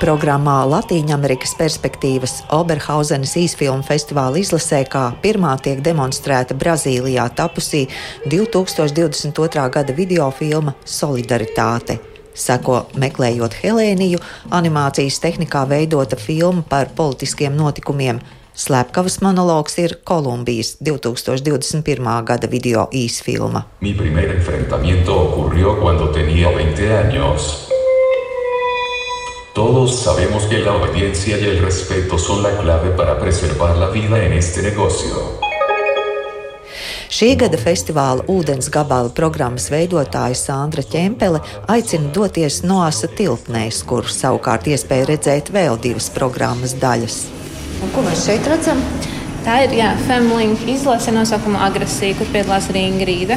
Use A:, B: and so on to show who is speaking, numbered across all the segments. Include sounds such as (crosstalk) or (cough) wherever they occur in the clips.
A: Programmā Latīņamerikas perspektīvas Oberhausenes īsfilmu festivāla izlasē kā pirmā tiek demonstrēta Brazīlijā tapusī 2022. gada videofilma Solidaritāte. Seko meklējot Helēniju, animācijas tehnikā veidota filma par politiskiem notikumiem. Slepkavas monologs ir Kolumbijas 2021. gada video īsfilma.
B: Mi primer enfrentamiento ocurrió cuando tenía 20 años. Todos sabemos que la obediencia y el respeto son la clave para preservar la vida en este negocio.
A: Šī gada festivāla ūdens gabala programmas veidotāja Sandra Čempele aicina doties Noasa tilpnēs, kur savukārt iespēja redzēt vēl divas programmas daļas.
C: Un ko mēs šeit redzam?
D: Tā ir Femlink izlase nosaukuma agresija, kur piedalās arī Ingrīda.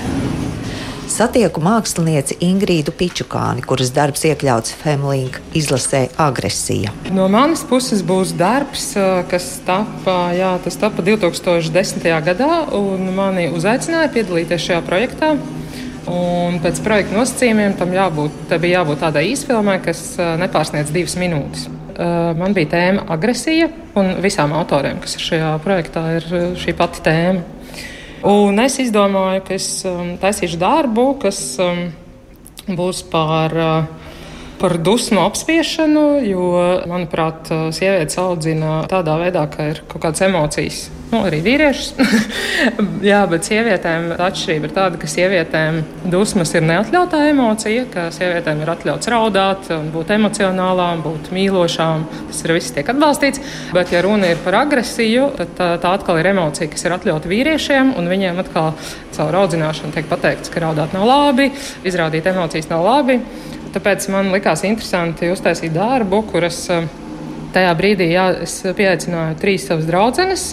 A: Satieku mākslinieci Ingrīdu Pičukāni, kuras darbs iekļauts Femlink izlasē agresija.
E: No manas puses būs darbs, kas tapa, jā, tas tapa 2010. gadā, un mani uzaicināja piedalīties šajā projektā. Un pēc projekta nosacījumiem tam jābūt, bija jābūt tādai īsfilmai, kas nepārsniedz divas minūtes. Man bija tēma agresija, un visām autoriem, kas ir šajā projektā, ir šī pati tēma. Un es izdomāju, ka es um, taisīšu darbu, kas um, būs par, uh, par dusmu apspiešanu, jo, manuprāt, uh, sievietes audzina tādā veidā, ka ir kaut kādas emocijas nu, arī vīriešus. (laughs) Jā, bet sievietēm atšķirība ir tāda, ka sievietēm dusmas ir neatļautā emocija, ka sievietēm ir atļauts raudāt, būt emocionālām, būt mīlošām. Tas ir viss tiek atbalstīts. Bet, ja runa ir par agresiju, tad tā, tā atkal ir emocija, kas ir atļauta vīriešiem, un viņiem atkal caur audzināšanu tiek pateikts, ka raudāt nav labi, izrādīt emocijas nav labi. Tāpēc man likās interesanti uztaisīt darbu, kuras Tajā brīdī jā, es pieaicināju trīs savas draudzenes,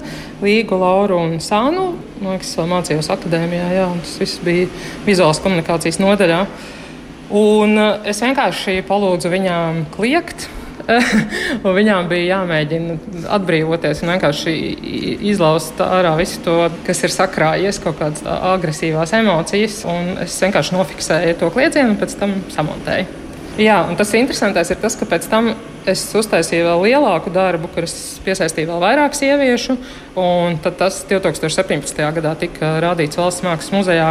E: Līgu, Lauru un Sānu. Man liekas, vēl mācījos akadēmijā, jā, un tas viss bija vizuālās komunikācijas nodaļā. Un eh, es vienkārši palūdzu viņām kliegt. (laughs) un viņām bija jāmēģina atbrīvoties un vienkārši izlaust ārā visu to, kas ir sakrājies, kaut kādas agresīvās emocijas. Un es vienkārši nofiksēju to kliedzienu un pēc tam samontēju. Jā, un tas interesantais ir tas, ka pēc tam es uztaisīju vēl lielāku darbu, kur es piesaistīju vēl vairāk sieviešu. Tas 2017. gadā tika rādīts Valsts mākslas muzejā.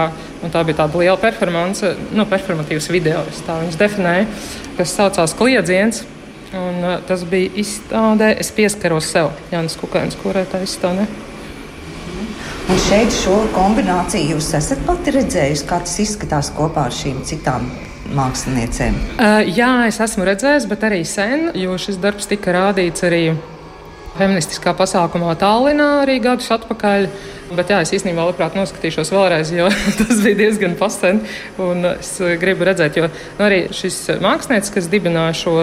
E: Tā bija tāda liela performance, nu, performatīvs video, tā viņas definēja, kas saucās Kliedziens. Un, uh, tas bija izstādē, es pieskaros sev, Jānis Kukainis, kurai tā izstādē.
A: Un šeit šo kombināciju jūs esat pati redzējusi, kā tas izskatās kopā ar šīm citām māksliniecēm?
E: Uh, jā, es esmu redzējis, bet arī sen, jo šis darbs tika rādīts arī feministiskā pasākumā Tallinā arī gadus atpakaļ. Bet jā, es īstenībā labprāt noskatīšos vēlreiz, jo (laughs) tas bija diezgan pasen. Es gribu redzēt, jo nu, arī šis mākslinieks, kas dibināja šo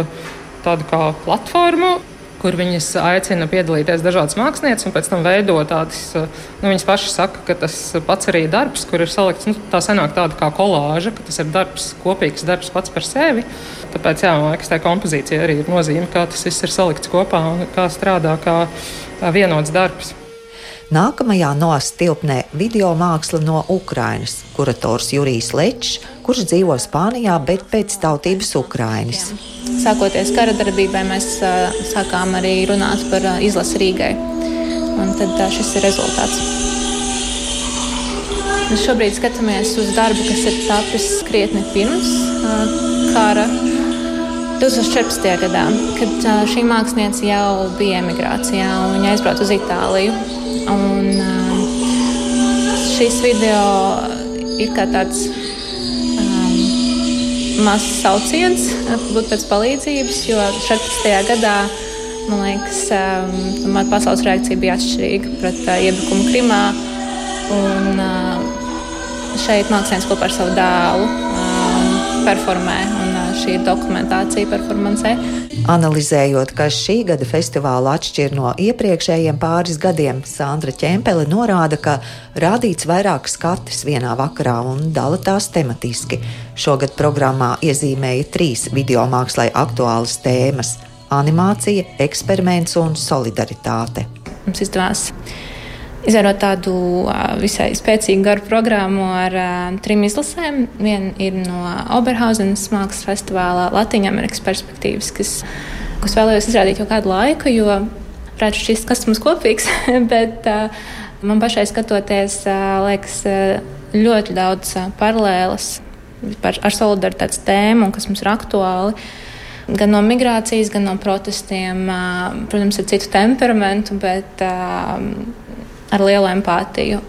E: tādu kā platformu, kur viņas aicina piedalīties dažādas mākslinieces un pēc tam veido tādas, nu, viņas pašas saka, ka tas pats arī darbs, kur ir salikts, nu, tā senāk tāda kā kolāža, ka tas ir darbs, kopīgs darbs pats par sevi. Tāpēc, jā, man liekas, tā kompozīcija arī ir nozīme, kā tas viss ir salikts kopā un kā strādā kā vienots darbs.
A: Nākamajā nostilpnē video māksla no Ukrainas, kurators Jurijs Lečs, kurš dzīvo Spānijā, bet pēc tautības Ukrainis.
D: Sākoties kara darbībai, mēs sākām arī runāt par izlasi Rīgai. Un tad šis ir rezultāts. Mēs šobrīd skatāmies uz darbu, kas ir tapis krietni pirms kara. 2014. gadā, kad šī mākslinieca jau bija emigrācijā un viņa aizbrauca uz Itāliju. Un, um, šis video ir kā tāds um, mazs sauciens, būt pēc palīdzības, jo 14. gadā man liekas, um, pasaules reakcija bija atšķirīga pret uh, iebrukumu Krimā. Un, uh, šeit mākslinieks kopā ar savu dēlu um, performē, un šī ir dokumentācija performancē.
A: Analizējot, kas šī gada festivālu atšķir no iepriekšējiem pāris gadiem, Sandra Čempele norāda, ka rādīts vairāk skatis vienā vakarā un dala tās tematiski. Šogad programmā iezīmēja trīs video mākslai aktuālas tēmas - animācija, eksperiments un solidaritāte.
D: Mums izdevās izveidot tādu visai spēcīgu garu programmu ar trim izlasēm. Viena ir no Oberhausenes mākslas festivālā Latvijas-Amerikas perspektīvas, kas kas vēlējos izrādīt jau kādu laiku, jo varētu šķist, kas mums kopīgs, (laughs) bet man pašai skatoties, liekas, ļoti daudz paralēlas par, ar solidaritātes tēmu, kas mums ir aktuāli. Gan no migrācijas, gan no protestiem. Protams, ar citu temperamentu, bet ar lielu empātiju.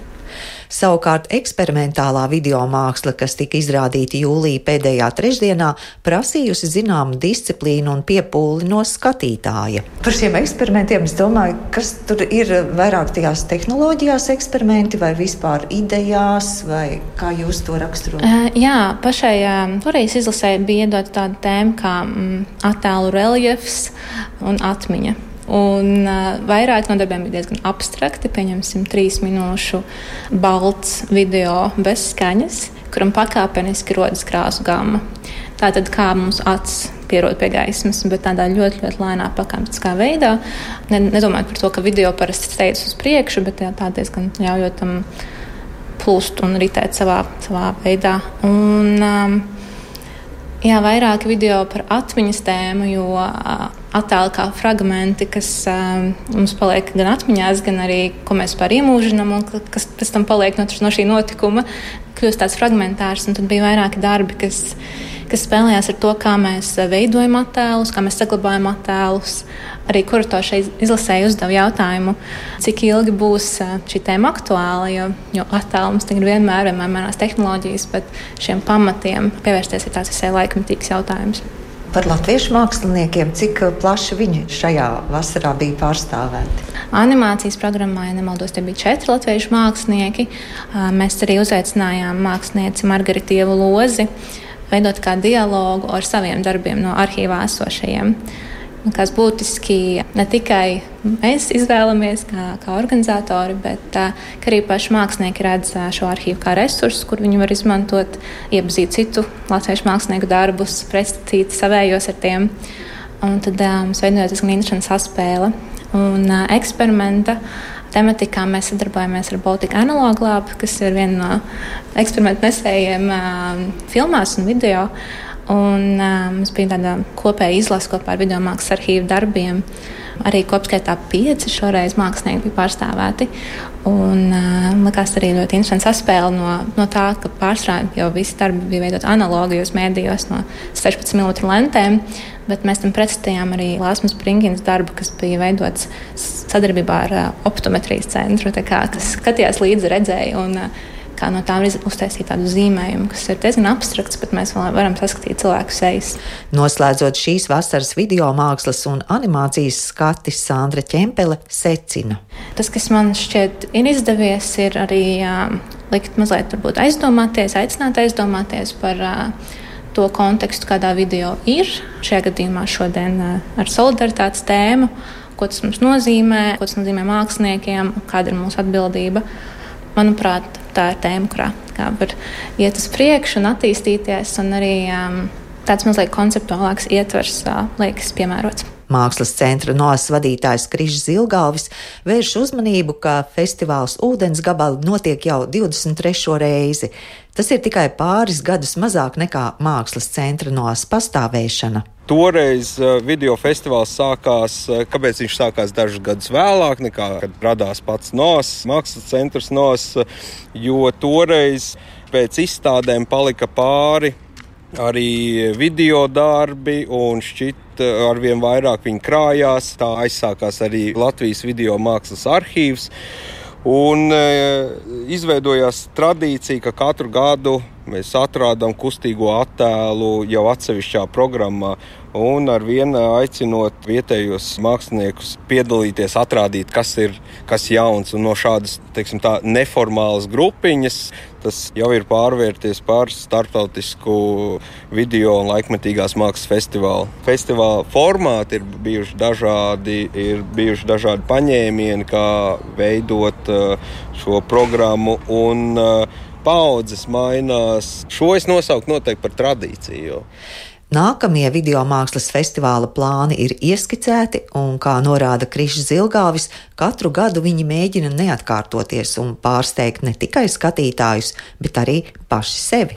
A: Savukārt eksperimentālā video māksla, kas tika izrādīta jūlijā pēdējā trešdienā, prasījusi zināmu disciplīnu un piepūli no skatītāja. Par šiem eksperimentiem es domāju, kas tur ir vairāk tajās tehnoloģijās eksperimenti vai vispār idejās, vai kā jūs to raksturojat?
D: Uh, jā, pašai uh, toreiz izlasē bija iedota tāda tēma kā mm, attēlu reliefs un atmiņa. Un uh, vairāk no darbiem bija diezgan abstrakti. Pieņemsim, trīs minūšu balts video bez skaņas, kuram pakāpeniski rodas krāsu gama. Tātad, kā mums acis pierod pie gaismas, bet tādā ļoti, ļoti lēnā, pakāpeniskā veidā. Ne, nedomājot par to, ka video parasti steidzas uz priekšu, bet tā diezgan ļaujot tam plūst un ritēt savā, savā veidā. Un, um, Jā, vairāk video par atmiņas tēmu, jo attēli kā fragmenti, kas um, mums paliek gan atmiņās, gan arī, ko mēs par iemūžinām, un kas pēc tam paliek no, no šī notikuma, kļūst tāds fragmentārs. Tad bija vairāki darbi, kas, kas spēlējās ar to, kā mēs veidojam attēlus, kā mēs saglabājam attēlus. Arī kurators izlasēja uzdeva jautājumu, cik ilgi būs šī tēma aktuāla, jo, jo attēlu mums tagad vienmēr, vienmēr mainās tehnoloģijas, bet šiem pamatiem pievērsties ir tāds visai laikmetīgs jautājums.
A: Par latviešu māksliniekiem, cik plaši viņi šajā vasarā bija pārstāvēti?
D: Animācijas programmā, ja nemaldos, tie bija četri latviešu mākslinieki. Mēs arī uzaicinājām mākslinieci Margaritievu Lozi veidot kā dialogu ar saviem darbiem no arhīvā esošajiem kas būtiski ne tikai mēs izvēlamies kā, kā organizatori, bet arī paši mākslinieki redz šo arhīvu kā resursu, kur viņi var izmantot, iepazīt citu latviešu mākslinieku darbus, pretstatīt savējos ar tiem. Un tad mums veidojas diezgan interesanta saspēle un eksperimenta. Tematikā mēs sadarbojamies ar Baltiku Analogu Lab, kas ir viena no eksperimentu nesējiem filmās un video. Un, uh, mums bija tāda kopēja izlase kopā ar video mākslas arhīvu darbiem. Arī kopskaitā pieci šoreiz mākslinieki bija pārstāvēti. Un, uh, likās arī ļoti interesanti saspēle no, no tā, ka pārstrādājot jau visi darbi bija veidot analogijos mēdījos no 16 mm lentēm. Bet mēs tam pretstatījām arī Lāsmas Brinkins darbu, kas bija veidots sadarbībā ar uh, optometrijas centru, kā, kas skatījās līdzi redzēju. Un, uh, kā no tām uztaisīt tādu zīmējumu, kas ir diezgan abstrakts, bet mēs vēl varam saskatīt cilvēku sejas.
A: Noslēdzot šīs vasaras video mākslas un animācijas skati, Sandra Čempele secina.
D: Tas, kas man šķiet ir izdevies, ir arī uh, likt mazliet aizdomāties, aicināt aizdomāties par uh, to kontekstu, kādā video ir. Šajā gadījumā šodien uh, ar solidaritātes tēmu, ko tas mums nozīmē, ko tas nozīmē māksliniekiem, kāda ir mūsu atbildība. Manuprāt, tā ir tēma, kurā var iet uz priekšu un attīstīties, un arī um, tāds mazliet konceptuālāks ietvers uh, liekas piemērots.
A: Mākslas centra noas vadītājs Krišs Zilgalvis vērš uzmanību, ka festivāls Ūdens gabali notiek jau 23. reizi. Tas ir tikai pāris gadus mazāk nekā mākslas centra noas pastāvēšana.
F: Toreiz uh, video festivāls sākās, uh, kāpēc viņš sākās dažus gadus vēlāk, nekā kad radās pats NOS, mākslas centrs NOS, jo toreiz pēc izstādēm palika pāri arī video darbi un šķiet arvien vairāk viņi krājās. Tā aizsākās arī Latvijas video mākslas arhīvs. Un e, izveidojās tradīcija, ka katru gadu mēs atrādām kustīgo attēlu jau atsevišķā programmā un ar vienu aicinot vietējos māksliniekus piedalīties, atrādīt, kas ir kas jauns. Un no šādas teiksim, tā, neformālas grupiņas tas jau ir pārvērties par starptautisku video un laikmetīgās mākslas festivālu. Festivāla formāti ir bijuši dažādi, ir bijuši dažādi paņēmieni, kā veidot uh, šo programmu. Un, uh, paudzes mainās. Šo es nosauktu noteikti par tradīciju.
A: Nākamie video mākslas festivāla plāni ir ieskicēti, un, kā norāda Krišs Zilgāvis, katru gadu viņi mēģina neatkārtoties un pārsteigt ne tikai skatītājus, bet arī paši sevi.